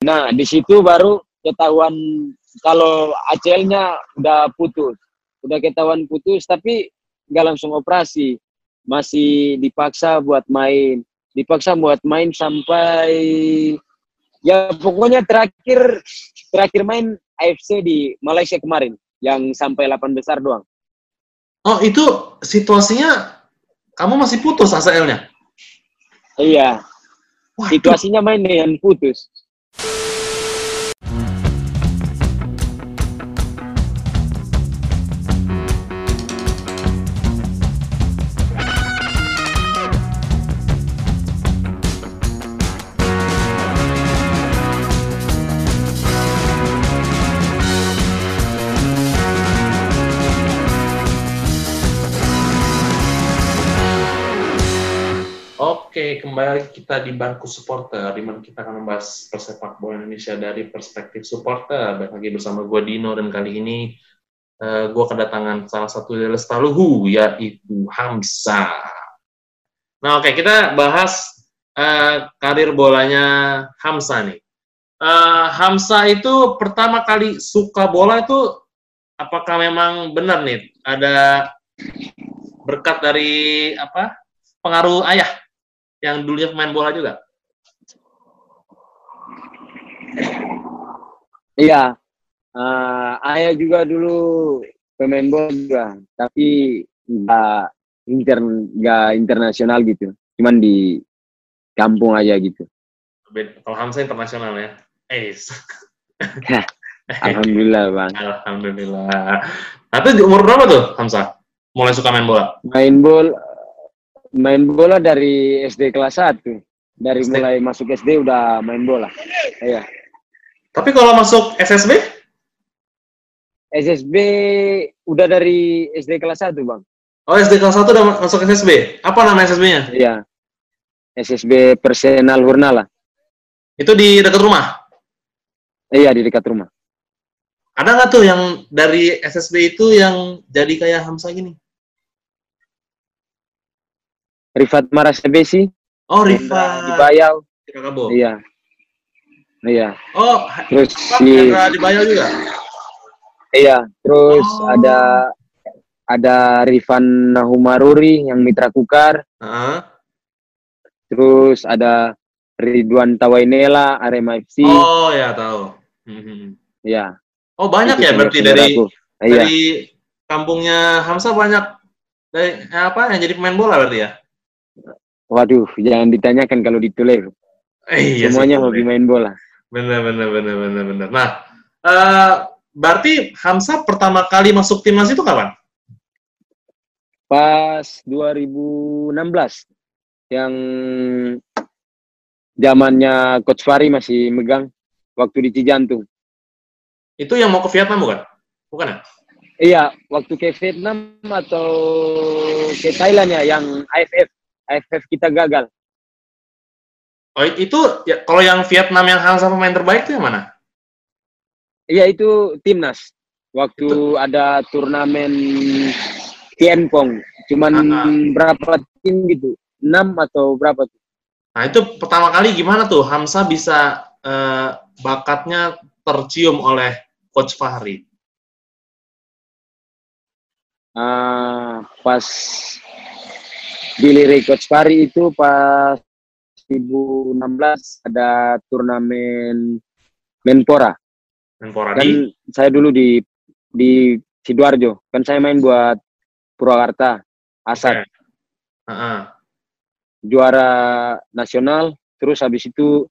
Nah, di situ baru ketahuan kalau ACL-nya udah putus. Udah ketahuan putus, tapi nggak langsung operasi. Masih dipaksa buat main. Dipaksa buat main sampai ya pokoknya terakhir terakhir main AFC di Malaysia kemarin yang sampai 8 besar doang. Oh, itu situasinya kamu masih putus ACL-nya? Iya. Itu Situasinya main dengan putus. Oke, kembali kita di bangku supporter, di mana kita akan membahas persepak bola Indonesia dari perspektif supporter. Baik lagi bersama gue Dino dan kali ini eh, gue kedatangan salah satu dari Lestaluhu, yaitu Hamsa. Nah, oke kita bahas eh, karir bolanya Hamsa nih. Eh, Hamsa itu pertama kali suka bola itu apakah memang benar nih ada berkat dari apa pengaruh ayah yang dulunya pemain bola juga? Iya. Eh, ayah juga dulu pemain bola juga, tapi nggak intern nggak internasional gitu. Cuman di kampung aja gitu. Kalau Hamzah internasional ya. Eh, Alhamdulillah bang. Alhamdulillah. Di umur berapa tuh Hamzah? Mulai suka main bola? Main bola main bola dari SD kelas 1. Dari SD. mulai masuk SD udah main bola. Iya. Tapi kalau masuk SSB? SSB udah dari SD kelas 1 bang. Oh, SD kelas 1 udah masuk SSB. Apa nama SSB-nya? Iya. SSB Personal Hurnala. Itu di dekat rumah. Iya di dekat rumah. Ada nggak tuh yang dari SSB itu yang jadi kayak Hamzah gini? Rifat Marasabesi. Oh, Di Rifa Bayau. Kakabo. Iya. Iya. Oh, Terus si di Bayau juga? iya, terus Oh. ada ada Rifan Nahumaruri yang mitra Kukar, Heeh. terus ada Ridwan Tawainela Arema FC. Oh, ya tahu. Mhm. Iya. Oh, banyak Itu ya berarti dari. Iya. dari kampungnya Hamzah banyak dari eh, apa yang jadi pemain bola berarti ya? Waduh, jangan ditanyakan kalau ditulis. Eh, iya Semuanya hobi main bola. Bener bener bener bener bener. Nah, eh, berarti Hamzah pertama kali masuk timnas itu kapan? Pas 2016 yang zamannya Coach Fari masih megang waktu di Cijantung. Itu yang mau ke Vietnam bukan? Bukan ya? Iya, waktu ke Vietnam atau ke Thailand ya yang AFF. AFF kita gagal. Oh, itu ya, kalau yang Vietnam yang Hamzah pemain terbaik itu yang mana? Iya itu timnas. Waktu ada turnamen Tianpong, cuman Ah, ah. berapa tim gitu? 6 atau berapa tuh? Nah, itu pertama kali gimana tuh Hamzah bisa eh, bakatnya tercium oleh Coach Fahri? Ah, pas dilirik Coach Fari itu pas 2016 ada turnamen Menpora. Menpora Kan di saya dulu di di Sidoarjo. Kan saya main buat Purwakarta, Asad. Heeh. juara nasional, terus habis itu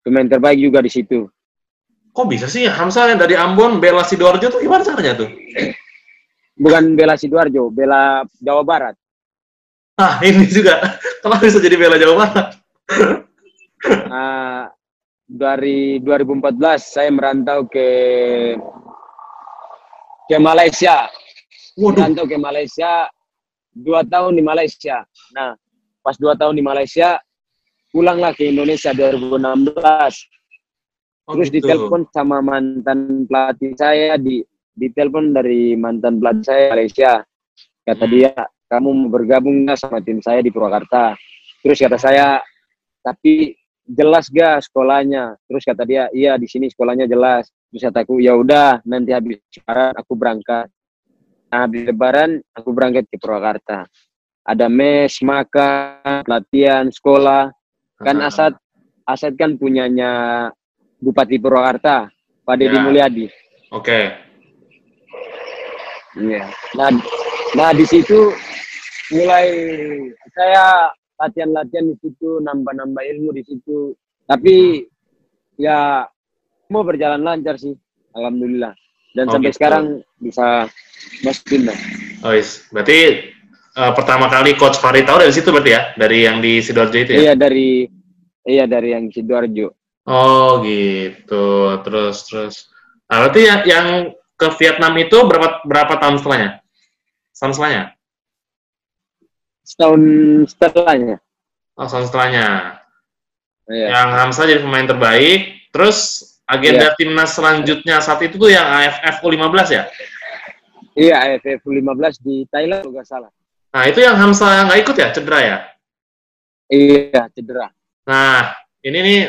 pemain terbaik juga di situ. Kok bisa sih Hamzah yang dari Ambon bela Sidoarjo tuh gimana caranya tuh? Bukan bela Sidoarjo, bela Jawa Barat. Nah, ini juga. Kenapa bisa jadi bela Jawa Barat? Ah, dari 2014 saya merantau ke ke Malaysia. Waduh, Merantau ke Malaysia dua tahun di Malaysia. Nah, pas dua tahun di Malaysia pulanglah ke Indonesia 2016. oh Terus gitu. ditelepon sama mantan pelatih saya di ditelepon dari mantan pelatih saya Malaysia. Kata Hmm. dia, kamu mau bergabung nggak sama tim saya di Purwakarta? Terus kata saya, tapi jelas gak sekolahnya terus kata dia iya di sini sekolahnya jelas terus kataku ya udah nanti habis lebaran aku berangkat nah, habis lebaran aku berangkat ke Purwakarta ada mes makan latihan sekolah kan Ah. Asad Asad kan punyanya Bupati Purwakarta Pak Deddy Ya. Mulyadi Oke. Iya. Nah, nah di situ mulai saya latihan-latihan di situ, nambah-nambah ilmu di situ. Tapi ya mau berjalan lancar sih, alhamdulillah. Dan Oh, sampai gitu. sekarang bisa masuk timnas. Oh, yes. Berarti eh, pertama kali coach Fahri tahu dari situ berarti ya? Dari yang di Sidoarjo itu ya? Iya dari iya dari yang sidoarjo. Oh, gitu. Terus terus. Nah, berarti yang, yang ke Vietnam itu berapa berapa tahun setelahnya? Tahun setelahnya? Setahun setelahnya. Oh, tahun setelahnya. Iya. Yang Hamzah jadi pemain terbaik. Terus agenda timnas selanjutnya saat itu tuh yang AFF U15 ya? Iya AFF 15 di Thailand kalau nggak salah. Nah, itu yang Hamzah nggak ikut ya? Cedera ya? Iya cedera. Nah, ini nih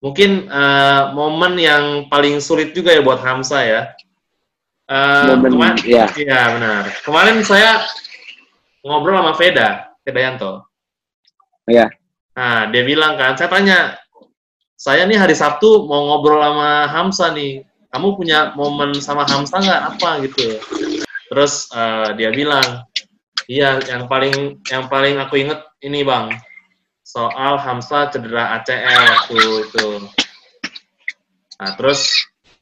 mungkin eh, momen yang paling sulit juga ya buat Hamzah ya. Eh, Momen, kemarin, ya. iya benar. Kemarin saya ngobrol sama Veda, Veda Yanto. Iya. Nah, dia bilang kan, saya tanya, saya nih hari Sabtu mau ngobrol sama Hamzah nih, kamu punya momen sama Hamzah nggak apa gitu? Terus eh, dia bilang, iya yang paling yang paling aku inget ini bang, soal Hamzah cedera ACL waktu itu. Nah terus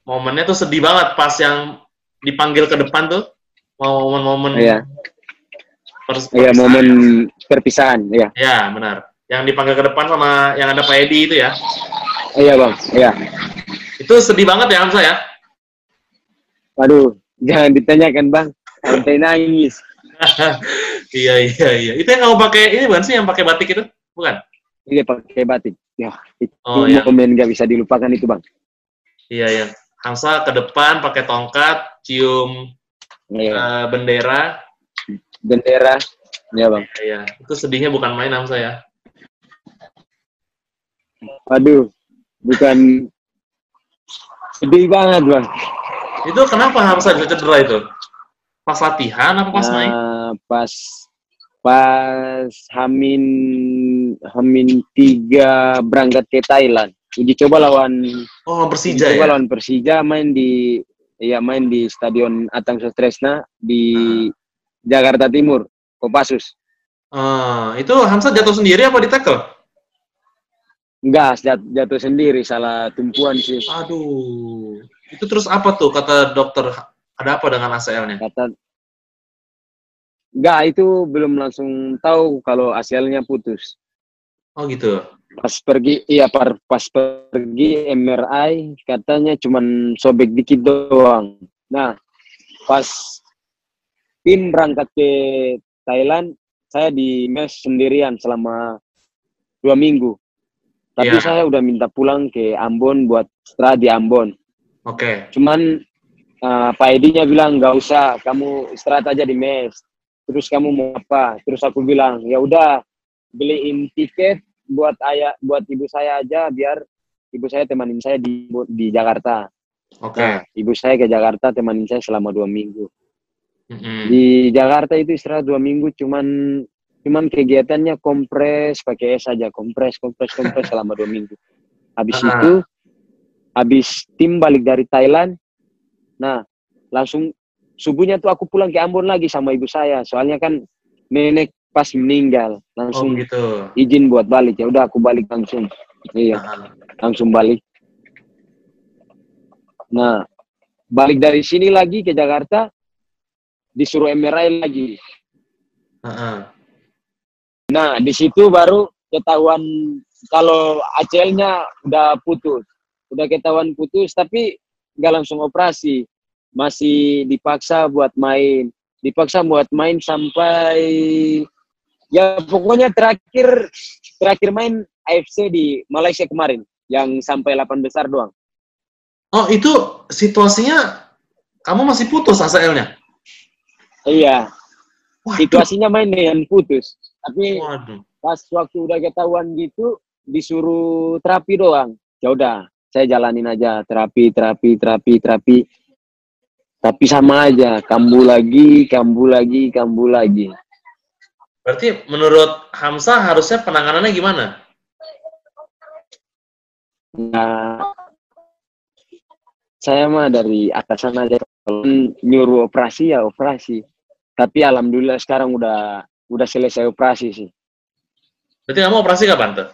momennya tuh sedih banget pas yang dipanggil ke depan tuh, mau momen-momen Iya. Iya perpisahan. momen perpisahan. Iya. Ya, benar. Yang dipanggil ke depan sama yang ada Pak Edi itu ya. Iya bang. Iya. Itu sedih banget ya Hamzah ya. Waduh, jangan ditanyakan bang. Sampai nangis. iya, iya, iya. Itu yang kamu pakai ini bukan sih yang pakai batik itu? Bukan? Iya pakai batik. Ya, itu Oh, iya. momen gak bisa dilupakan itu bang. Iya, iya. Hamzah ke depan pakai tongkat, cium eh, bendera. Bendera. Iya bang. Iya, itu sedihnya bukan main Hamzah ya. Waduh, bukan sedih banget bang. Itu kenapa Hamzah bisa cedera itu? Pas latihan apa pas main? Nah, pas pas Hamin Hamin tiga berangkat ke Thailand. Uji coba lawan Oh, uji Persija coba ya? lawan Persija main di ya main di Stadion Atang Sutresna di Jakarta Timur, Kopassus. Ah, itu Hamzah jatuh sendiri apa di tackle? Enggak, jat- jatuh sendiri, salah tumpuan sih. Aduh. Itu terus apa tuh kata dokter? Ada apa dengan ACL-nya? Kata Enggak, itu belum langsung tahu kalau ACL-nya putus. Oh gitu. Pas pergi, iya par, pas pergi MRI katanya cuman sobek dikit doang. Nah, pas tim berangkat ke Thailand, saya di mes sendirian selama dua minggu. Tapi Iya. saya udah minta pulang ke Ambon buat istirahat di Ambon. Oke. Cuman uh, Pak Edinya bilang nggak usah, kamu istirahat aja di mes. Terus kamu mau apa? Terus aku bilang ya udah beliin tiket buat ayah, buat ibu saya aja biar ibu saya temanin saya di di Jakarta. Oke. Nah, ibu saya ke Jakarta temanin saya selama dua minggu. Mm-mm. Di Jakarta itu istirahat dua minggu, cuman cuman kegiatannya kompres pakai es aja, kompres kompres kompres selama dua minggu. Habis Ah. itu, habis tim balik dari Thailand, nah langsung subuhnya tuh aku pulang ke Ambon lagi sama ibu saya, soalnya kan nenek pas meninggal, Oh langsung gitu. izin buat balik. Ya udah aku balik langsung, iya Nah, langsung balik. Nah, balik dari sini lagi ke Jakarta, disuruh MRI lagi. heeh. Nah, di situ baru ketahuan kalau ACL-nya udah putus. Udah ketahuan putus, tapi nggak langsung operasi. Masih dipaksa buat main. Dipaksa buat main sampai ya pokoknya terakhir terakhir main AFC di Malaysia kemarin yang sampai 8 besar doang. Oh itu situasinya kamu masih putus ACL-nya? Iya, Waduh. situasinya main dengan putus. Tapi Waduh. pas waktu udah ketahuan gitu disuruh terapi doang. Ya udah, saya jalanin aja terapi, terapi, terapi, terapi. Tapi sama aja, kambuh lagi, kambuh lagi, kambuh lagi. Berarti menurut Hamzah harusnya penanganannya gimana? Nah, saya mah dari atasan aja kalau nyuruh operasi ya operasi. Tapi alhamdulillah sekarang udah udah selesai operasi sih. Berarti kamu operasi kapan tuh?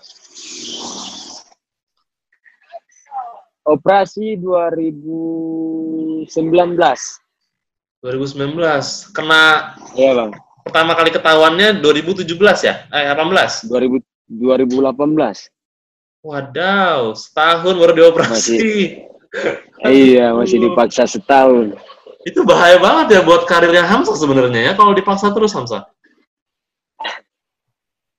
Operasi 2019. 2019. Kena Iya, Bang. pertama kali ketahuannya 2017 ya? Eh, 18? 2000 2018. Wadaw, setahun baru dioperasi. Iya, masih dipaksa setahun. Itu bahaya banget ya buat karirnya Hamzah sebenarnya ya, kalau dipaksa terus Hamzah.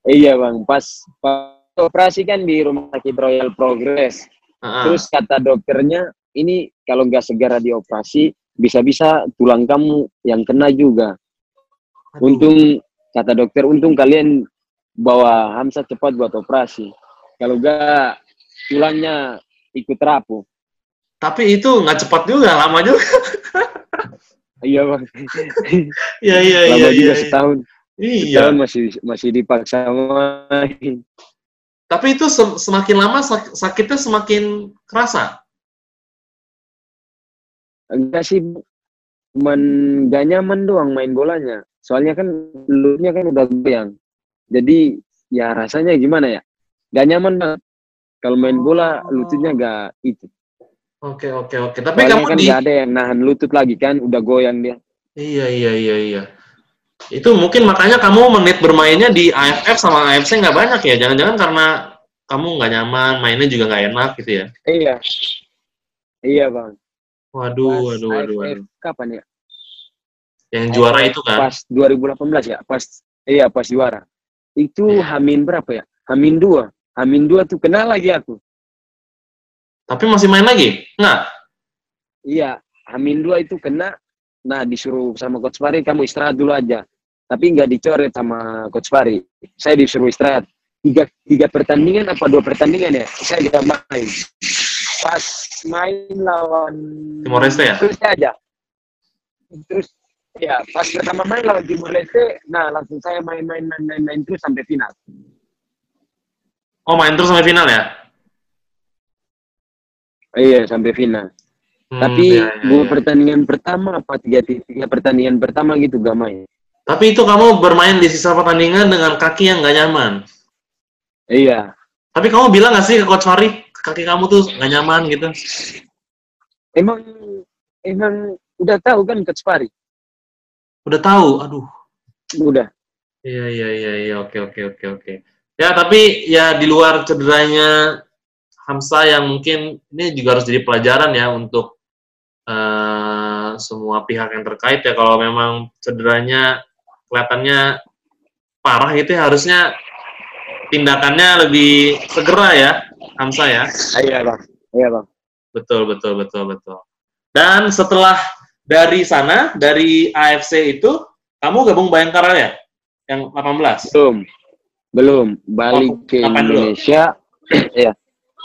Iya, Bang. Pas, pas operasi kan di Rumah Sakit Royal Progress. Ah, Terus kata dokternya, ini kalau nggak segera dioperasi, bisa-bisa tulang kamu yang kena juga. aduh. Untung, kata dokter, untung kalian bawa Hamzah cepat buat operasi. Kalau nggak, tulangnya ikut rapuh. Tapi itu nggak cepat juga, lama juga. Iya, Bang. Iya, iya, iya. Lama iya, juga iya. setahun. Iya. Setahun masih masih dipaksa main. Tapi itu sem- semakin lama sak- sakitnya semakin kerasa. Enggak sih, cuman gak nyaman doang main bolanya. Soalnya kan lututnya kan udah goyang. Jadi ya rasanya gimana ya? Gak nyaman banget. Kalau main bola lututnya gak itu. Oke, oke, oke. Tapi Soalnya kamu kan di gak ada yang nahan lutut lagi kan, udah goyang dia. Iya, iya, iya, iya. Itu mungkin makanya kamu menit bermainnya di AFF sama AFC nggak banyak ya? Jangan-jangan karena kamu nggak nyaman, mainnya juga nggak enak gitu ya? Iya. Iya bang. Waduh, Pas waduh, waduh, AFF waduh. kapan ya? Yang juara itu kan? Pas 2018 ya, pas iya pas juara. Itu Iya. Hamin berapa ya? Hamin dua. Hamin dua tuh kenal lagi aku. Tapi masih main lagi? Nggak? Iya, Hamin dua itu kena. Nah, disuruh sama Coach Fari, kamu istirahat dulu aja. Tapi nggak dicoret sama Coach Fari. Saya disuruh istirahat. Tiga, tiga pertandingan apa dua pertandingan ya? Saya nggak main. Pas main lawan... Timor Leste ya? Terus aja. Terus, ya pas pertama main lawan Timor Leste, nah langsung saya main-main main-main main terus sampai final. Oh, main terus sampai final ya? Iya, sampai final. Hmm, Tapi dua iya. pertandingan pertama apa tiga, tiga pertandingan pertama gitu gak main. Tapi itu kamu bermain di sisa pertandingan dengan kaki yang nggak nyaman. Iya. Tapi kamu bilang nggak sih ke Coach Fari, kaki kamu tuh nggak nyaman gitu? Emang emang udah tahu kan Coach Fari? Udah tahu, aduh. Udah. Iya iya iya iya oke oke oke oke. Ya tapi ya di luar cederanya Hamsa yang mungkin ini juga harus jadi pelajaran ya untuk eh, semua pihak yang terkait ya kalau memang cederanya kelihatannya parah itu ya harusnya tindakannya lebih segera ya Hamsa ya. Iya bang. Iya bang. Betul, betul, betul, betul. Dan setelah dari sana, dari AFC itu, kamu gabung Bayangkara ya? Yang 18? Belum. Belum. Balik Oh, ke? Indonesia. ya.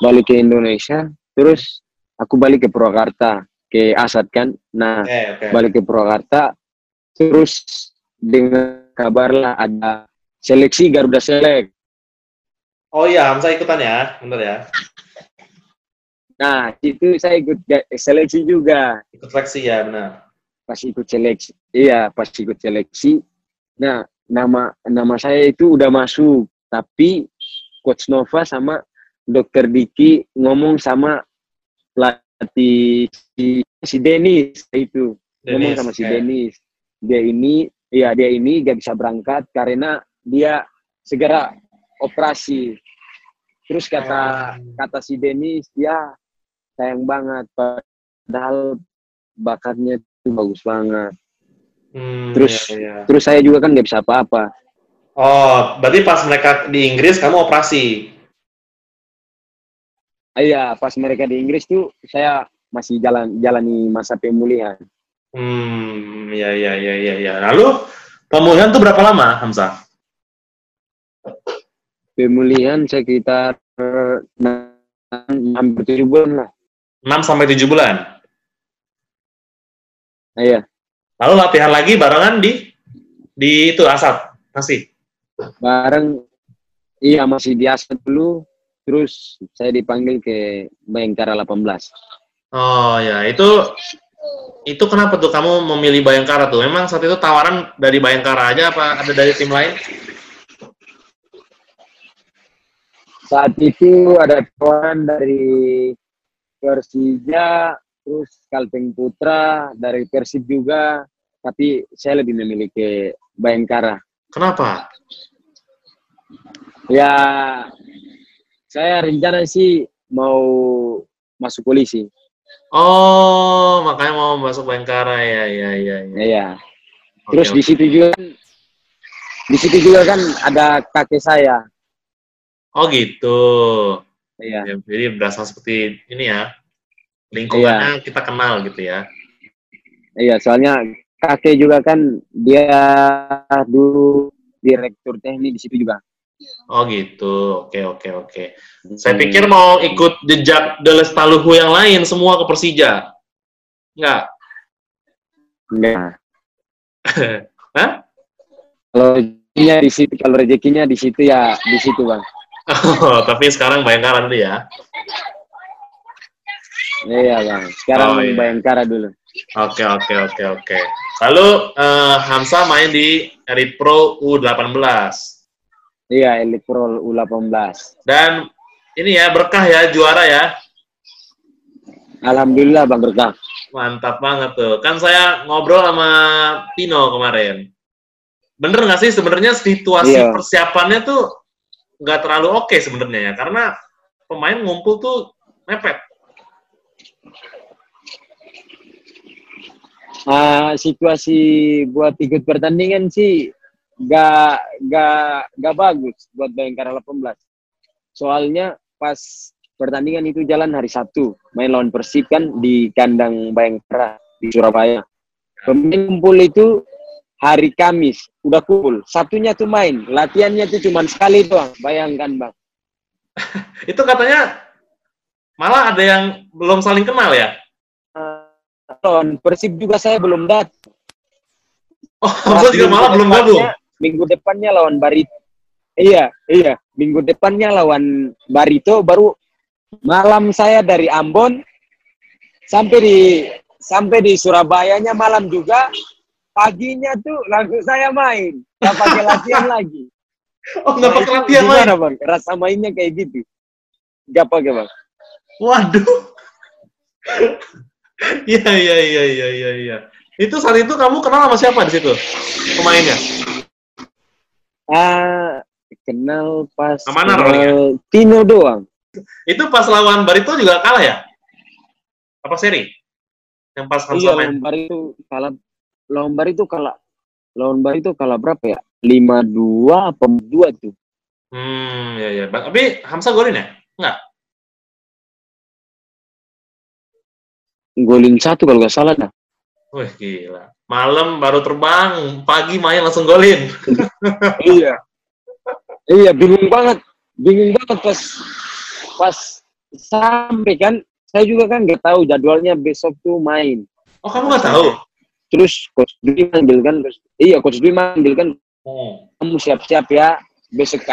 Balik ke Indonesia. Terus aku balik ke Purwakarta. Ke Asad kan. Nah, Oke, oke. balik ke Purwakarta. Terus dengan kabar lah ada seleksi Garuda Select. Oh iya, Hamzah ikutan ya, bener ya? Nah, itu saya ikut seleksi juga. Ikut seleksi ya, benar. Pas ikut seleksi. Iya, pas ikut seleksi. Nah, nama nama saya itu udah masuk. Tapi Coach Nova sama Dokter Diki ngomong sama pelatih si, si Denis itu. ngomong Dennis, sama si oke. Denis. Dia ini, ya dia ini gak bisa berangkat karena dia segera operasi. Terus kata Oh. kata si Denis, ya sayang banget padahal bakatnya itu bagus banget. Hmm, Terus- iya, iya. Terus saya juga kan gak bisa apa-apa. Oh, berarti pas mereka di Inggris, kamu operasi? Ah, Iya, pas mereka di Inggris tuh saya masih jalan jalani masa pemulihan. Hmm, iya, iya, iya, iya. iya. Lalu, pemulihan tuh berapa lama, Hamzah? Pemulihan sekitar eh, nah, hampir tujuh bulan lah 6 sampai 7 bulan. iya Lalu latihan lagi barengan di di itu Asap masih. bareng iya masih di Asmat dulu terus saya dipanggil ke Bayangkara 18 Oh ya, itu itu kenapa tuh kamu memilih Bayangkara tuh? Memang saat itu tawaran dari Bayangkara aja apa ada dari tim lain? saat itu ada tawaran dari Persija terus Kalteng Putra dari Persib juga tapi saya lebih memilih ke Bayangkara Kenapa? ya saya rencana sih mau masuk polisi Oh, makanya mau masuk Bayangkara ya, ya, ya. ya. iya Oke, terus di oke. situ juga di situ juga kan ada kakek saya Oh gitu. iya Ya, jadi berasa seperti ini ya. Lingkungannya kita kenal gitu ya. iya soalnya kakek juga kan dia dulu direktur teknik di situ juga Oh gitu. Oke, oke, oke. Saya Hmm. pikir mau ikut jejak De Lestaluhu yang lain semua ke Persija. Enggak. Enggak. Hah? Kalau rezekinya di situ, kalau rezekinya di situ ya di situ bang. Oh, tapi sekarang Bayangkara dulu ya. Iya bang. Sekarang Oh, iya. Bayangkara dulu. Oke, oke, oke, oke. Lalu eh, Hamsa main di Elite Pro U18. Iya Elite Pro U18. Dan ini ya berkah ya juara ya. Alhamdulillah bang berkah. Mantap banget tuh. Kan saya ngobrol sama Pino kemarin. Bener nggak sih sebenarnya situasi Iya. persiapannya tuh nggak terlalu oke sebenarnya ya, karena pemain ngumpul tuh mepet. Ah, situasi buat ikut pertandingan sih gak gak gak bagus buat Bayangkara 18. Soalnya pas pertandingan itu jalan hari Sabtu, main lawan Persib kan di kandang Bayangkara di Surabaya. Pemain kumpul itu hari Kamis, udah kumpul. Sabtunya tuh main, latihannya tuh cuma sekali doang. Bayangkan bang. Itu katanya malah ada yang belum saling kenal ya. Lawan Persib juga saya belum datang. Oh, Hamsa juga malah belum gabung. Minggu depannya lawan Barito. Iya, iya. Minggu depannya lawan Barito baru malam saya dari Ambon sampai di sampai di Surabayanya malam juga. Paginya tuh langsung saya main. Nggak pakai latihan lagi. Oh, nggak Nah, pakai itu latihan lagi. Gimana bang? Rasa mainnya kayak gitu. Gak pakai bang. Waduh. Iya, iya, iya, iya, iya, iya. Itu saat itu kamu kenal sama siapa di situ? Pemainnya? Ah, kenal pas mana kenal rolnya? Tino doang. Itu pas lawan Barito juga kalah ya? Apa seri? Yang pas Iya, main? lawan Barito kalah. Lawan Barito kalah. Lawan Barito kalah berapa ya? 5-2 apa 2 tuh? Hmm, ya, ya. Tapi Hamsa golin ya? Enggak. Golin satu kalau nggak salah dah. Wih, gila. Malam baru terbang, pagi main langsung golin. iya. Iya, bingung banget. Bingung banget pas pas sampai kan saya juga kan nggak tahu jadwalnya besok tuh main. Oh, kamu nggak tahu? Terus coach Dwi manggil kan, terus, iya coach Dwi manggil kan Oh. kamu siap-siap ya besok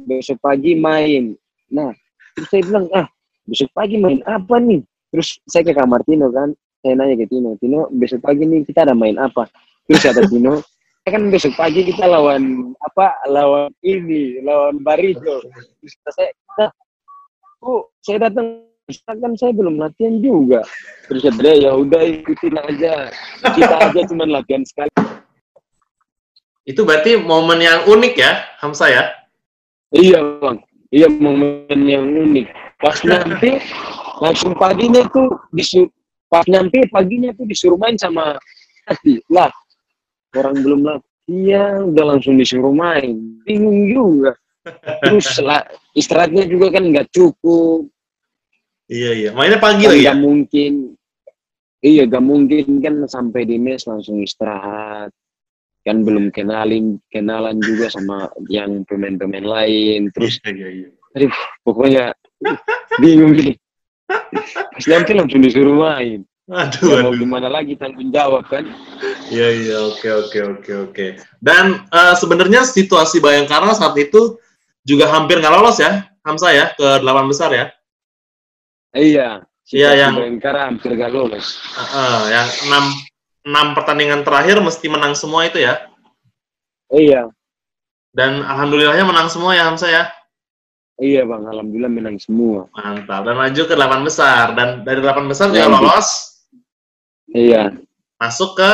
besok pagi main. Nah, terus saya bilang ah besok pagi main apa nih? Terus saya ke kamar Tino kan, saya nanya ke Tino, Tino besok pagi nih kita ada main apa? Terus kata Tino, kan besok pagi kita lawan apa? Lawan ini, lawan Barito. Terus kata saya, nah, kok saya datang kan saya belum latihan juga. Terus dia, ya udah ikutin aja. Kita aja cuma latihan sekali. Itu berarti momen yang unik ya, Hamsa ya? Iya bang, iya momen yang unik. Pas nyampe langsung paginya tuh disuruh, pas nyampe paginya tuh disuruh main sama. Lah, orang belum latihan udah langsung disuruh main. Bingung juga. Terus lah, istirahatnya juga kan nggak cukup. Iya, iya. Mainnya pagi Kan lagi ya? mungkin. Iya, gak mungkin kan sampai di mes langsung istirahat. Kan belum kenalin, kenalan juga sama yang pemain-pemain lain. Terus Iya, iya, iya. Aduh, pokoknya bingung gini. Pas nyampe langsung disuruh main. Aduh, Ya, mau aduh. gimana lagi tanggung jawab kan? Iya iya oke oke oke oke. Dan eh, sebenarnya situasi Bayangkara saat itu juga hampir nggak lolos ya, Hamsa ya ke delapan besar ya. Iya. Iya, yang- Bayangkara hampir gak lolos. Heeh, yang enam enam pertandingan terakhir mesti menang semua itu ya. Iya. Dan alhamdulillahnya menang semua ya Hamsa ya. Iya bang, alhamdulillah menang semua. Mantap. Dan maju ke delapan besar dan dari delapan besar juga Lanjut. lolos Iya. masuk ke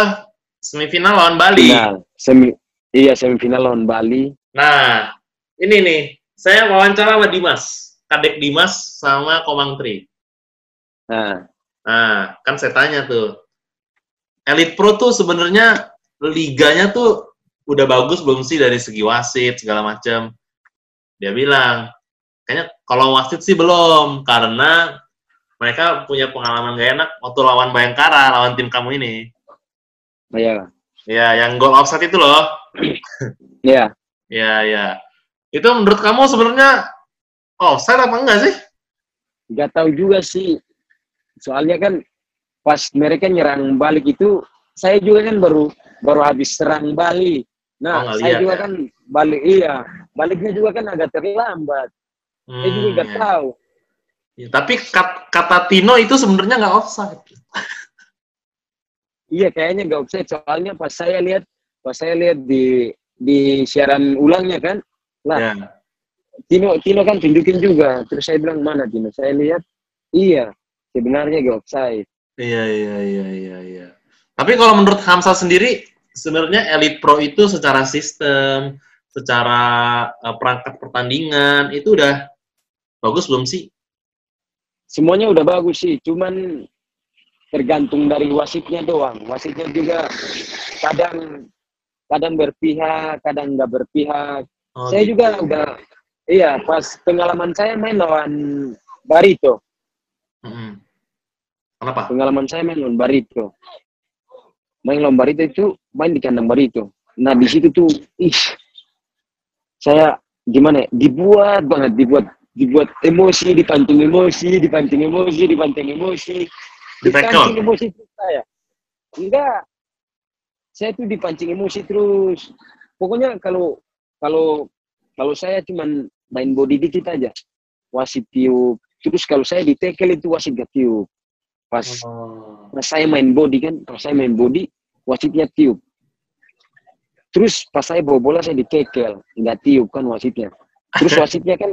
semifinal lawan Bali. Final. Semi, iya semifinal lawan Bali. Nah, ini nih, saya wawancara sama Dimas, Kadek Dimas sama Komang Tri. Nah, Nah, kan saya tanya tuh, Elite Pro tuh sebenarnya liganya tuh udah bagus belum sih dari segi wasit segala macam? Dia bilang, kayaknya kalau wasit sih belum, karena mereka punya pengalaman gak enak waktu lawan Bayangkara, lawan tim kamu ini. iya. Ya, yang gol offside itu loh. Iya. Ya, ya. Itu menurut kamu sebenarnya offside apa enggak sih? Gak tahu juga sih. Soalnya kan pas mereka nyerang balik itu, saya juga kan baru baru habis serang Bali. Oh, Nah, nggak saya lihat juga ya? kan balik iya, baliknya juga kan agak terlambat. Saya juga Hmm, gak ya. tahu. Ya, tapi kat- kata Tino itu sebenarnya nggak offside. Iya, kayaknya gak offside. Soalnya pas saya lihat, pas saya lihat di di siaran ulangnya kan, lah Ya. Tino Tino kan tunjukin juga. Terus saya bilang mana Tino? Saya lihat, iya sebenarnya gak offside. Iya, iya, iya, iya, iya. Tapi kalau menurut Hamsa sendiri, sebenarnya Elite Pro itu secara sistem, secara eh, perangkat pertandingan, itu udah bagus belum sih? Semuanya udah bagus sih, cuman tergantung dari wasitnya doang. Wasitnya juga kadang kadang berpihak, kadang nggak berpihak. Oh, saya gitu. juga udah, iya pas pengalaman saya main lawan Barito. Mm-mm. Kenapa? Pengalaman saya main lawan Barito. Main lawan Barito itu main di kandang Barito. Nah di situ tuh, ih, saya gimana? ya, Dibuat banget, dibuat dibuat emosi, dipancing emosi, dipancing emosi, dipancing emosi, dipancing emosi terus saya. Enggak, saya tuh dipancing emosi terus. Pokoknya kalau kalau kalau saya cuman main body dikit aja, wasit tiup. Terus kalau saya di tackle itu wasit gak tiup. Pas Oh. pas saya main body kan, pas saya main body, wasitnya tiup. Terus pas saya bawa bola saya ditekel, nggak tiup kan wasitnya. Terus wasitnya kan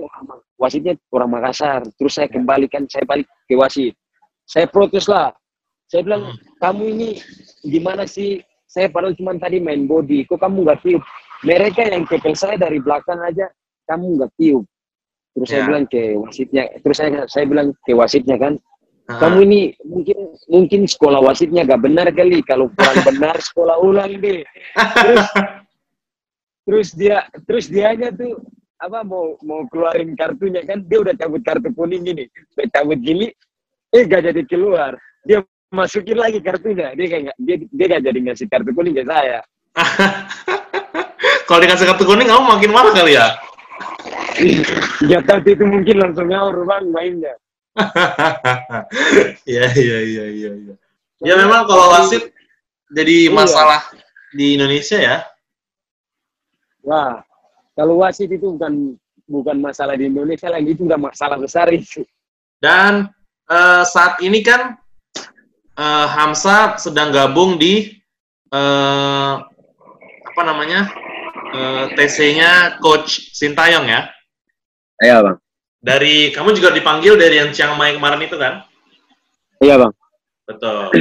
wasitnya orang Makassar. Terus saya kembalikan, saya balik ke wasit. Saya protes lah. Saya bilang, kamu ini gimana sih? Saya padahal cuma tadi main body, kok kamu nggak tiup? Mereka yang tekel saya dari belakang aja, kamu nggak tiup. Terus saya Ya. bilang ke wasitnya, terus saya saya bilang ke wasitnya kan, Ah. kamu ini mungkin mungkin sekolah wasitnya gak benar kali kalau kurang benar sekolah ulang deh terus terus dia terus dianya tuh apa mau mau keluarin kartunya kan dia udah cabut kartu kuning gini udah cabut gini eh gak jadi keluar dia masukin lagi kartunya dia kayak dia dia gak jadi ngasih kartu kuning ke saya Kalau dikasih kartu kuning, kamu makin marah kali ya? ya tapi itu mungkin langsung ngawur bang mainnya Iya, iya, iya, iya. iya. Ya memang kalau wasit jadi Iya. masalah di Indonesia ya. wah kalau wasit itu bukan bukan masalah di Indonesia lagi itu udah masalah besar itu Dan eh, saat ini kan eh, Hamsa sedang gabung di eh, apa namanya eh, TC-nya Coach Sintayong ya. iya bang Dari kamu juga dipanggil dari yang Chiang Mai kemarin itu kan? iya bang Betul.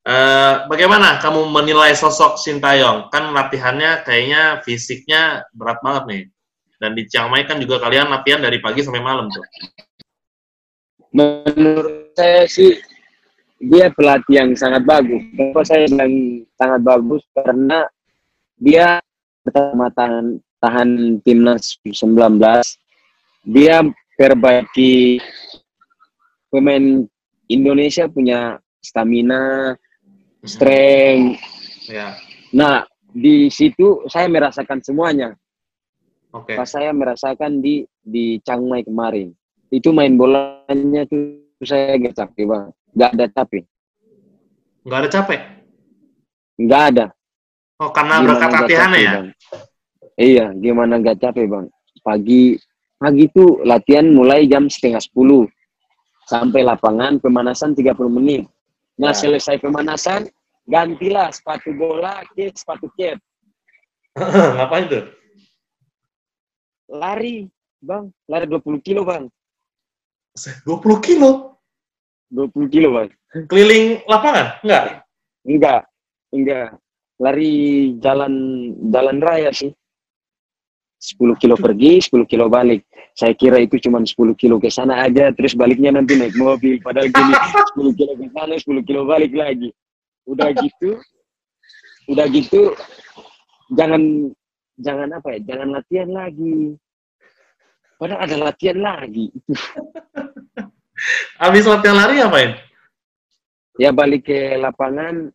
Eh, bagaimana kamu menilai sosok Sintayong? Kan latihannya kayaknya fisiknya berat banget nih. Dan di Chiang Mai kan juga kalian latihan dari pagi sampai malam tuh. menurut saya sih dia pelatih yang sangat bagus. Kenapa saya bilang sangat bagus? Karena dia pertama tahan, tahan timnas 19, dia perbaiki pemain Indonesia punya stamina, strength. Ya. Nah, di situ saya merasakan semuanya. Oke. Pas saya merasakan di di Chiang Mai kemarin. Itu main bolanya tuh saya gak capek bang. Gak ada capek. Nggak ada capek. Nggak ada. Oh, karena Gimana berkat capek, ya? Bang? Iya, gimana nggak capek bang? Pagi pagi itu latihan mulai jam setengah sepuluh sampai lapangan pemanasan 30 menit. Nah Ya. selesai pemanasan gantilah sepatu bola ke sepatu cap Ngapain tuh? lari bang lari 20 kilo bang 20 kilo? 20 kilo bang Keliling lapangan? Enggak? enggak enggak lari jalan jalan raya sih 10 kilo pergi 10 kilo balik. Saya kira itu cuma 10 kilo ke sana aja terus baliknya nanti naik mobil. Padahal gini 10 kilo ke sana 10 kilo balik lagi. Udah gitu udah gitu jangan jangan apa ya jangan latihan lagi. Padahal ada latihan lagi. Habis latihan lari ngapain? ya balik ke lapangan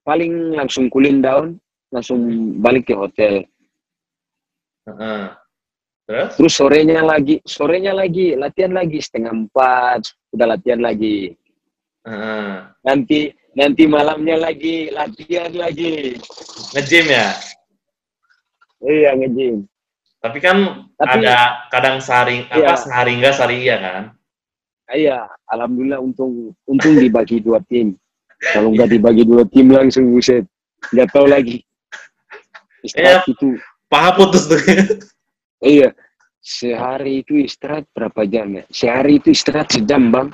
paling langsung cooling down langsung balik ke hotel Terus? terus sorenya lagi sorenya lagi latihan lagi setengah empat udah latihan lagi Heeh. nanti nanti malamnya lagi latihan lagi Nge-gym ya? iya ngejim Tapi kan Tapi- ada kadang sehari Iya. apa sehari enggak sehari iya kan? iya alhamdulillah untung untung dibagi dua tim kalau nggak dibagi dua tim langsung buset nggak tahu lagi istirahat itu Paha putus tuh. iya. Sehari itu istirahat berapa jam ya? Sehari itu istirahat sejam bang.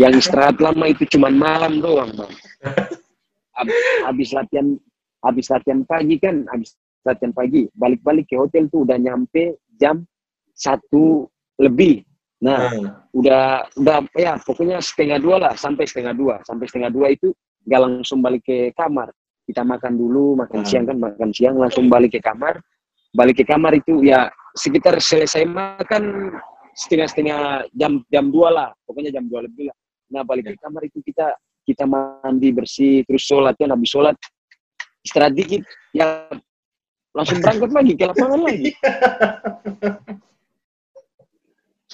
Yang istirahat lama itu cuman malam doang bang. Hab- habis latihan habis latihan pagi kan habis latihan pagi balik-balik ke hotel tuh udah nyampe jam satu lebih. Nah Hmm. udah udah ya pokoknya setengah dua lah sampai setengah dua. Sampai setengah dua itu nggak langsung balik ke kamar. Kita makan dulu makan Hmm. siang kan makan siang langsung balik ke kamar balik ke kamar itu ya sekitar selesai makan setengah-setengah jam jam dua lah pokoknya jam dua lebih lah. Nah balik ke kamar itu kita kita mandi bersih terus sholat kan habis sholat istirahat dikit ya langsung berangkat lagi ke lapangan lagi.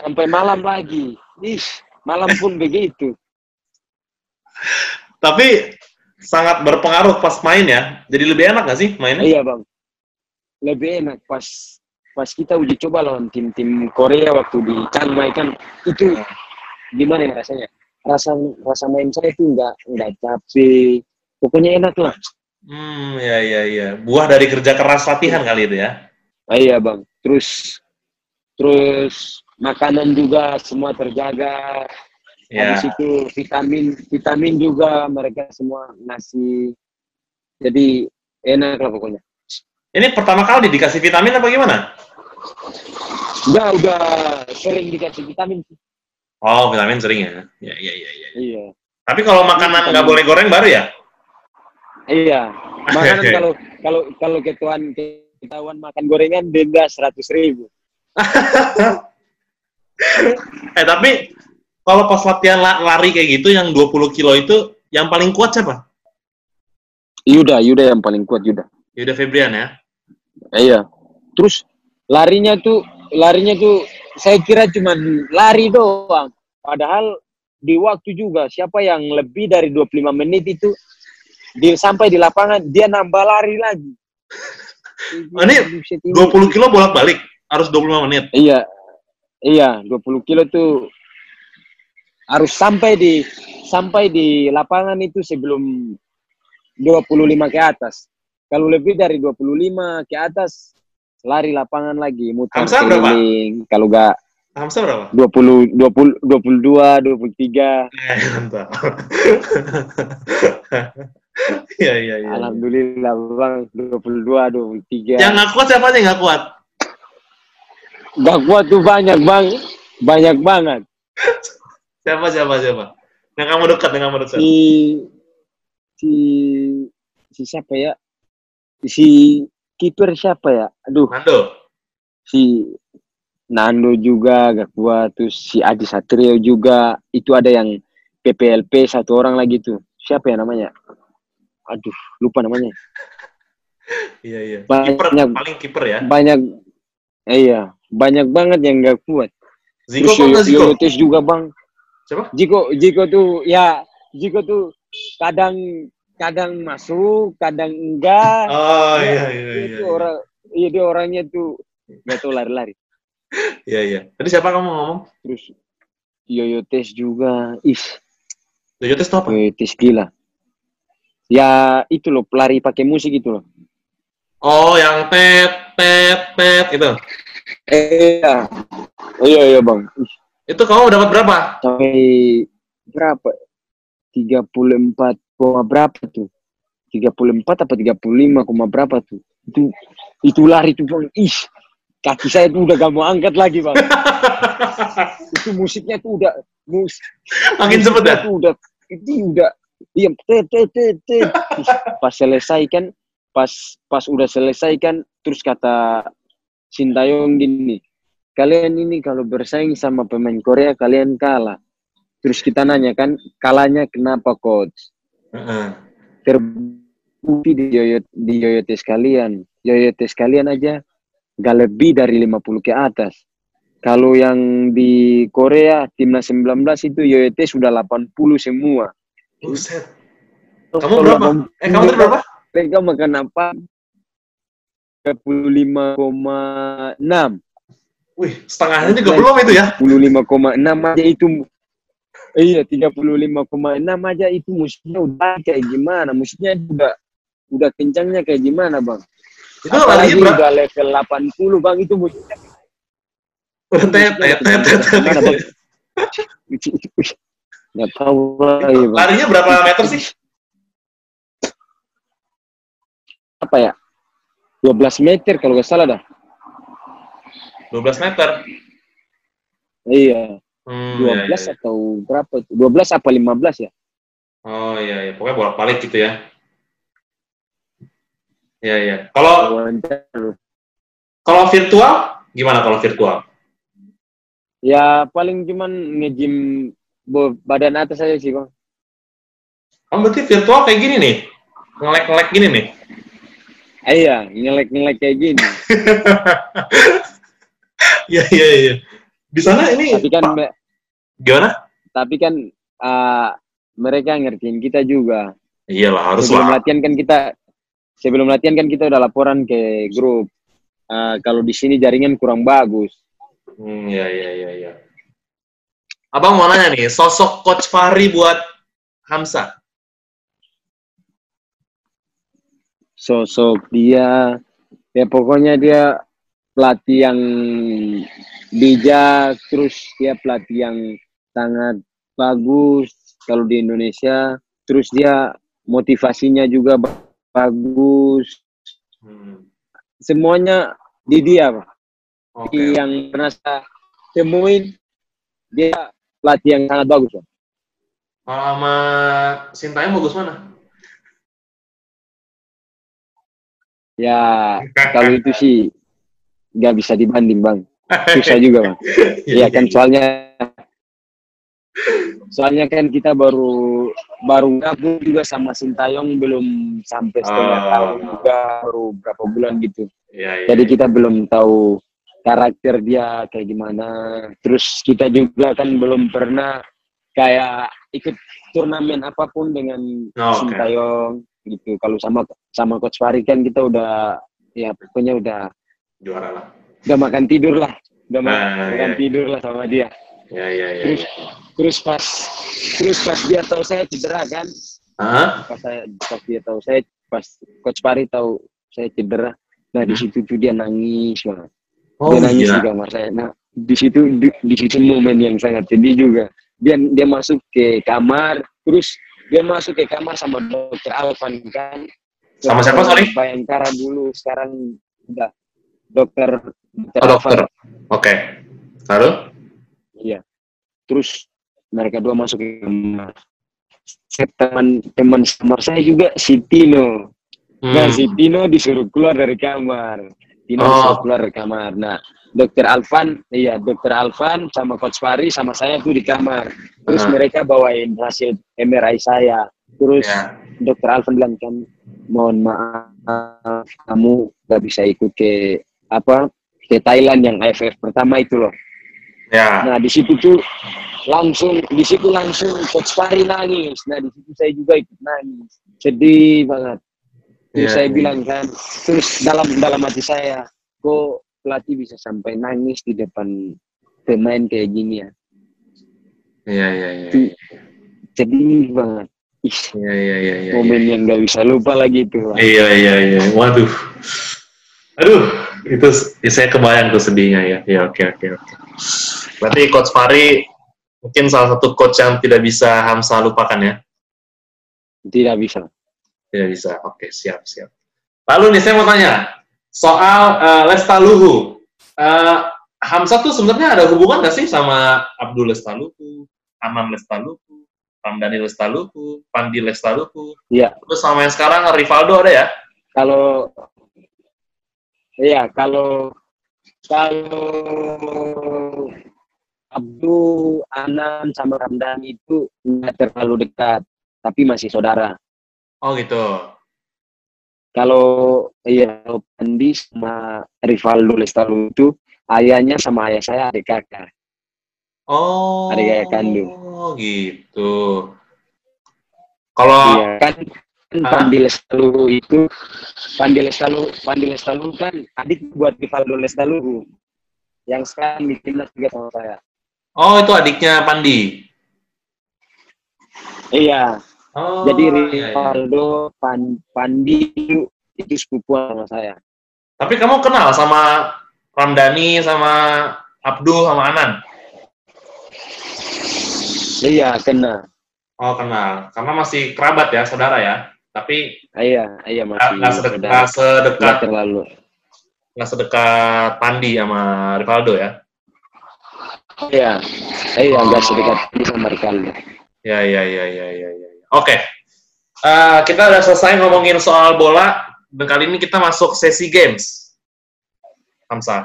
Sampai malam lagi. Ih malam pun begitu. Tapi sangat berpengaruh pas main ya. Jadi lebih enak gak sih mainnya? iya bang lebih enak pas pas kita uji coba lawan tim-tim Korea waktu di Chiang kan. Itu gimana ya rasanya? Rasa rasa main saya itu nggak nggak capek pokoknya enak lah. Hmm, ya ya ya. Buah dari kerja keras latihan kali itu ya. Ah, iya bang. Terus terus makanan juga semua terjaga. Ya. habis itu vitamin vitamin juga mereka semua ngasih jadi enak lah pokoknya Ini pertama kali dikasih vitamin apa gimana? udah udah sering dikasih vitamin sih. Oh, vitamin sering ya. Ya ya ya ya. iya Tapi kalau makanan nggak boleh goreng baru ya? iya makanan kalau kalau kalau ketuan ketahuan makan gorengan denda seratus ribu Eh tapi kalau pas latihan la- lari kayak gitu yang 20 kilo itu yang paling kuat siapa? Yuda Yuda yang paling kuat Yuda Yuda Febrian ya. Iya. Terus larinya tuh larinya tuh saya kira cuma lari doang. Padahal di waktu juga siapa yang lebih dari 25 menit itu di, sampai di lapangan dia nambah lari lagi. Ini- 20 kilo bolak-balik harus 25 menit. iya iya 20 kilo tuh harus sampai di sampai di lapangan itu sebelum 25 ke atas kalau lebih dari 25 ke atas lari lapangan lagi muter Hamzah berapa? kalau enggak Hamzah berapa? 20 20 22 23 Eh, mantap. Iya, iya, iya. alhamdulillah Bang 22 23 Yang nggak kuat siapa aja yang nggak kuat? Gak kuat tuh banyak bang banyak banget Siapa, siapa, siapa? Yang kamu dekat, yang kamu dekat. si si si siapa ya si kiper siapa ya aduh Nando. si Nando juga gak kuat terus si Adi Satrio juga itu ada yang PPLP satu orang lagi tuh siapa ya namanya aduh lupa namanya Iya, iya. Banyak. Kiper, paling kiper ya. banyak Iya, banyak banget yang nggak kuat. Ziko Terus Ziko? Yoyotes juga bang. Siapa? Jiko, Jiko tuh ya, Jiko tuh kadang kadang masuk, kadang enggak. Oh Dia- iya iya dia iya. tuh orang, iya dia orangnya tuh nggak tahu lari-lari. Iya iya. Tadi siapa kamu ngomong? Terus Yoyotes juga, ih, Yoyotes itu apa? Yoyotes gila. Ya itu loh pelari pakai musik itu loh. Oh, yang tet tet tet itu. Iya, iya iya bang. Ih, Itu kamu dapat berapa? sampai berapa? 34 koma berapa tuh? 34 apa 35 koma berapa tuh? Itu itu lari tuh bang. Ih, kaki saya tuh udah gak mau angkat lagi bang. itu musiknya tuh udah mus cepet musiknya ya? tuh udah itu udah iya tet tet tet. Ih, pas selesai kan pas pas udah selesai kan terus kata Sintayong gini kalian ini kalau bersaing sama pemain Korea kalian kalah terus kita nanya kan kalahnya kenapa coach Terbukti di yoyo di yoyotes kalian yoyotes kalian aja gak lebih dari 50 ke atas kalau yang di Korea timnas 19 itu yoyotes sudah 80 semua Buset. Kamu berapa? Eh, kamu berapa? mereka makan apa 35,6 Wih, setengahnya juga belum itu ya? 35,6 aja itu iya 35,6 aja itu musiknya udah kayak gimana musiknya udah udah kencangnya kayak gimana bang Itu apalagi berapa? udah level 80 bang itu Bang? nggak tahu lagi bang Larinya berapa meter sih? apa ya 12 meter kalau nggak salah dah 12 meter. iya Hmm, 12 iya, iya. atau berapa tuh 12 apa 15 ya Oh iya, iya. pokoknya bolak-balik gitu ya. Iya, iya. Kalau kalau virtual gimana kalau virtual? ya paling cuman nge-gym bo- badan atas aja sih bang Kamu berarti virtual kayak gini nih? Ngelek-ngelek gini nih? Ah, iya ngelek-ngelek kayak gini Iya, iya, iya. Di sana ini tapi kan me- gimana? tapi kan ah, mereka ngertiin kita juga Iyalah, harus sebelum lah. latihan kan kita sebelum latihan kan kita udah laporan ke grup Ah, kalau di sini jaringan kurang bagus Hmm, iya, iya, iya, iya. Abang mau nanya nih, sosok Coach Fahri buat Hamsa. sosok dia ya pokoknya dia pelatih yang bijak terus dia pelatih yang sangat bagus kalau di Indonesia terus dia motivasinya juga ba- bagus Hmm. semuanya di dia Pak. Oke. yang pernah saya temuin dia pelatih yang sangat bagus Pak. Kalau sama Sintayong bagus mana? ya kalau itu sih nggak bisa dibanding bang susah juga bang Iya kan soalnya soalnya kan kita baru baru gabung juga sama Sintayong belum sampai setengah Oh. tahun juga baru berapa bulan gitu. Iya, iya. Jadi kita belum tahu karakter dia kayak gimana. Terus kita juga kan belum pernah kayak ikut turnamen apa pun dengan Oh. Sintayong gitu. Kalau sama sama Coach Fahri kan kita udah ya pokoknya udah juara lah. udah makan tidur lah. Udah ma- Nah, makan iya. tidur lah sama dia. Iya, iya, iya. Terus terus pas terus pas dia tahu saya cedera kan Hah? pas saya pas dia tahu saya pas coach Pari tahu saya cedera nah di situ tuh dia nangis banget Oh dia nangis iya. di kamar saya nah di situ di, di situ momen yang sangat sedih juga dia dia masuk ke kamar terus dia masuk ke kamar sama dokter Alvan kan Sama siapa, sorry? Bayangkara dulu sekarang udah dokter dokter Oh, dokter. Oke. Lalu? Iya. Terus mereka dua masuk ke kamar. Teman teman kamar saya juga si Tino. Nah, Hmm. si Tino disuruh keluar dari kamar. Tino Oh. disuruh keluar dari kamar. Nah, Dokter Alvan, iya Dokter Alvan sama Coach Fari sama saya tuh di kamar. Terus Ah. mereka bawain hasil MRI saya. Terus Ya. Dokter Alvan bilang kan, mohon maaf kamu gak bisa ikut ke apa ke Thailand yang AFF pertama itu loh. Ya. Nah di situ tuh langsung di situ langsung Coach Fahri nangis. Nah di situ saya juga ikut nangis, sedih banget. Terus Iya, saya iya. bilang kan, terus dalam dalam hati saya, kok pelatih bisa sampai nangis di depan pemain kayak gini ya? Iya, iya, iya. Sedih banget. Iya, iya, iya, momen yang gak bisa lupa lagi itu. Iya, iya, iya. Waduh. Aduh, itu ya, saya kebayang tuh sedihnya ya. Ya, oke, oke, oke. Berarti Coach Fahri mungkin salah satu coach yang tidak bisa Hamsa lupakan ya? Tidak bisa. Tidak bisa. Oke, siap, siap. Lalu nih saya mau tanya soal eh, Lestaluhu. Eh, Hamsa tuh sebenarnya ada hubungan nggak sih sama Abdul Lestaluhu, Aman Lestaluhu, Ramdhani Lestaluhu, Pandi Lestaluhu? Iya. Terus sama yang sekarang Rivaldo ada ya? Kalau iya kalau kalau Abdul, Anan sama Ramdan itu nggak terlalu dekat, tapi masih saudara. Oh gitu. Kalau iya kalau Pandi sama Rivaldo Lestalu itu ayahnya sama ayah saya adik kakak. Oh. Adik kakak kandung. Oh gitu. Kalau Iya kan, kan Ah. Pandi Lestalu itu Pandi Lestalu Pandi Lestalu kan adik buat Rivaldo Lestalu yang sekarang di timnas juga sama saya. oh itu adiknya Pandi. Iya, Oh. jadi iya, iya. Rivaldo Pan, Pandi itu, itu sepupuan sama saya. Tapi kamu kenal sama Ramdhani sama Abdul sama Anan? Iya, kena. Oh kenal. Karena masih kerabat ya, saudara ya. Tapi Iya, iya masih nggak sedekat, nggak sedekat terlalu. nggak sedekat Pandi sama Rivaldo ya. Iya, iya nggak Oh. sedekat ini sama Rivaldo. Ya ya ya ya ya ya. Oke. Eh, kita udah selesai ngomongin soal bola dan kali ini kita masuk sesi games. Hamsa.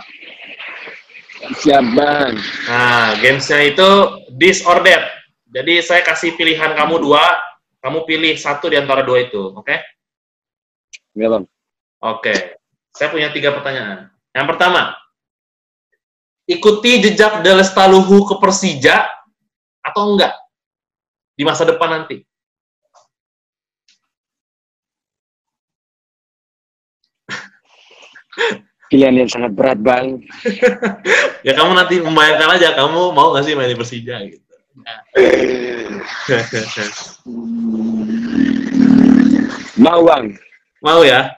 Siap bang. Nah, gamesnya itu this or that. Jadi saya kasih pilihan kamu dua, kamu pilih satu di antara dua itu, oke? Ya bang. Oke. Saya punya tiga pertanyaan. Yang pertama, ikuti jejak De Lestaluhu ke Persija atau enggak di masa depan nanti? Pilihan yang sangat berat bang. Ya kamu nanti membayangkan aja, kamu mau nggak sih main di Persija gitu? Mau bang. mau ya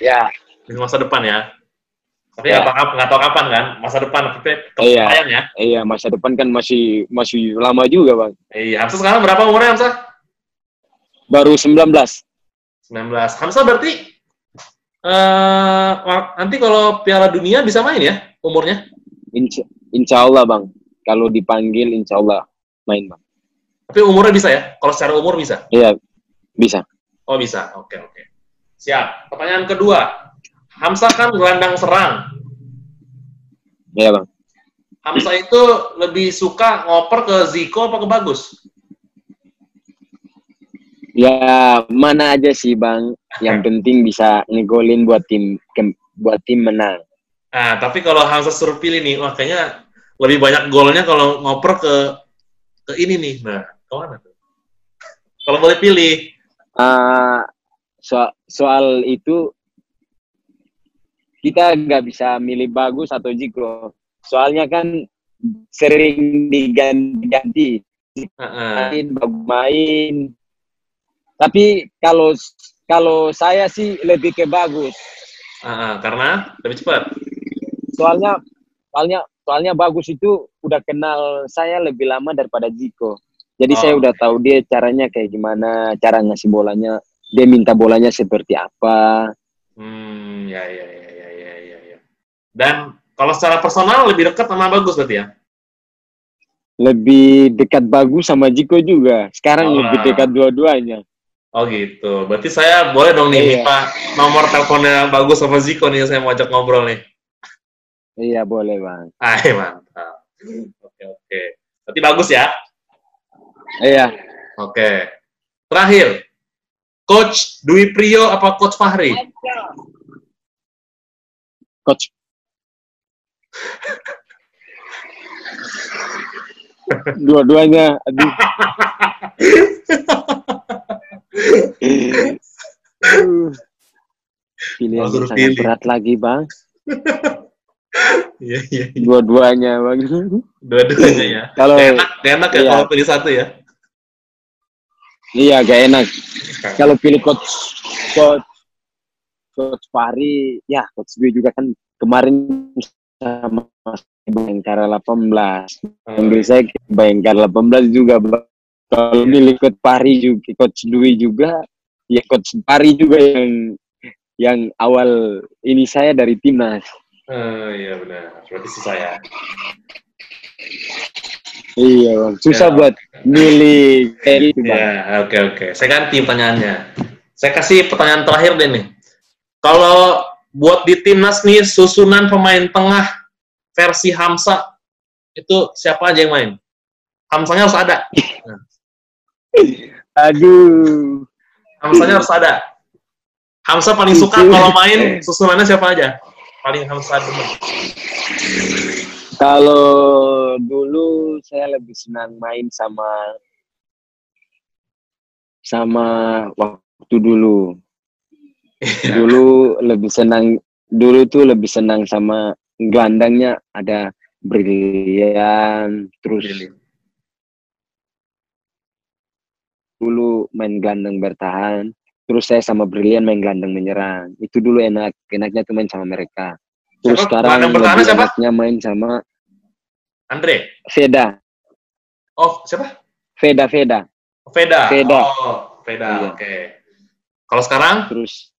Ya. di masa depan ya? Tapi Ya. nggak tahu nggak tahu kapan kan? Masa depan, tapi Iya. ya? Iya masa depan kan masih masih lama juga bang. Iya. Hamsa sekarang berapa umurnya Hamsa? Baru 19. 19. Hamsa berarti eh wak- nanti kalau Piala Dunia bisa main ya umurnya? Insya, insya Allah bang. Kalau dipanggil insya Allah main bang. Tapi umurnya bisa ya? Kalau secara umur bisa? Iya bisa. Oh bisa. Oke oke. Siap. Pertanyaan kedua. Hamsa kan gelandang serang. Iya bang. Hamsa itu lebih suka ngoper ke Ziko apa ke Bagus? Ya mana aja sih bang. Yang penting bisa ngegolin buat tim buat tim menang. Nah, tapi kalau Hamsa suruh pilih nih, wah kayaknya lebih banyak golnya kalau ngoper ke ke ini nih. Nah, ke mana tuh? Kalau boleh pilih. Ah, so- soal itu kita nggak bisa milih bagus atau Jiko. Soalnya kan sering diganti-ganti. Main, bagus main. Tapi kalau kalau saya sih lebih ke bagus. Heeh, karena lebih cepat. Soalnya soalnya soalnya bagus itu udah kenal saya lebih lama daripada Jiko. Jadi Oh. saya udah tahu dia caranya kayak gimana, cara ngasih bolanya, dia minta bolanya seperti apa. Hmm, ya, ya, ya, ya, ya, ya, ya. Dan kalau secara personal lebih dekat sama bagus berarti ya? Lebih dekat bagus sama Jiko juga. Sekarang Oh. lebih dekat dua-duanya. Oh gitu. Berarti saya boleh dong nih Iya. minta nomor teleponnya bagus sama Ziko nih saya mau ajak ngobrol nih. Iya boleh bang. Ah, mantap. Oke, oke. Berarti bagus ya? Iya. Oke. Terakhir, Coach Dwi Priyo apa Coach Fahri? Coach Dua-duanya, aduh. Pilihan suruh sangat pilih. berat lagi, Bang. Iya, iya, iya. Dua-duanya, Bang. Dua-duanya ya. Kalau Gak enak, gak enak ya Iya. kalau pilih satu ya. iya gak enak. Kalau pilih coach coach coach Fahri, ya coach Dwi juga kan kemarin sama Bayangkara 18. Panggil saya Bayangkara 18 juga. Bang. Kalau milih coach Fahri juga, coach Dwi juga, ya coach Fahri juga yang yang awal ini saya dari timnas. Eh, iya benar. Berarti susah ya. Iya bang, susah Ya. buat milih kayak gitu bang. Ya, oke oke. Saya ganti pertanyaannya. Saya kasih pertanyaan terakhir deh nih. Kalau buat di timnas nih susunan pemain tengah versi Hamsa itu siapa aja yang main? Hamsanya harus ada. Aduh, Hamsanya harus ada. Hamsa paling suka kalau main susunannya siapa aja? Paling Hamsa demen. kalau dulu saya lebih senang main sama sama waktu dulu. Dulu lebih senang, dulu tuh lebih senang sama gelandangnya ada Brilian, terus dulu main gelandang bertahan, terus saya sama Brilian main gelandang menyerang. Itu dulu enak, enaknya tuh main sama mereka. Terus Siapa? sekarang lebih siapa? enaknya main sama Andre. Veda, Oh, siapa? Veda, Veda. Veda. Veda. Oh, Veda. Iya. Oke. Kalau sekarang Terus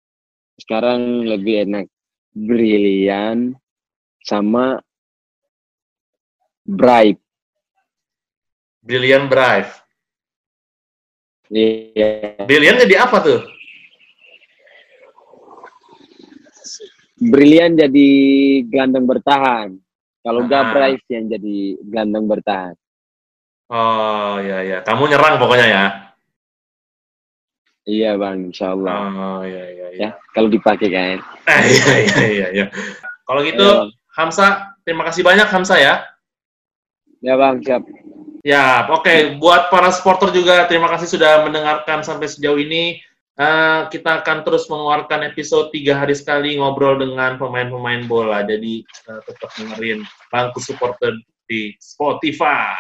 sekarang lebih enak Brilian sama Bright. Brilliant Brave. Iya. Brilliant jadi apa tuh? Brilian jadi gelandang bertahan. Kalau nggak Ah. Yang jadi gelandang bertahan. Oh, iya iya. Kamu nyerang pokoknya ya. Iya bang, insya Allah. Oh, iya iya iya. Ya, kalau dipakai kan. Eh, iya iya iya iya. Kalau gitu Iya, Bang. Hamsa, terima kasih banyak Hamsa ya. Ya bang, siap. Ya, oke. Buat para supporter juga terima kasih sudah mendengarkan sampai sejauh ini. Eh, kita akan terus mengeluarkan episode tiga hari sekali ngobrol dengan pemain-pemain bola. Jadi eh, tetap dengerin bangku supporter di Spotify.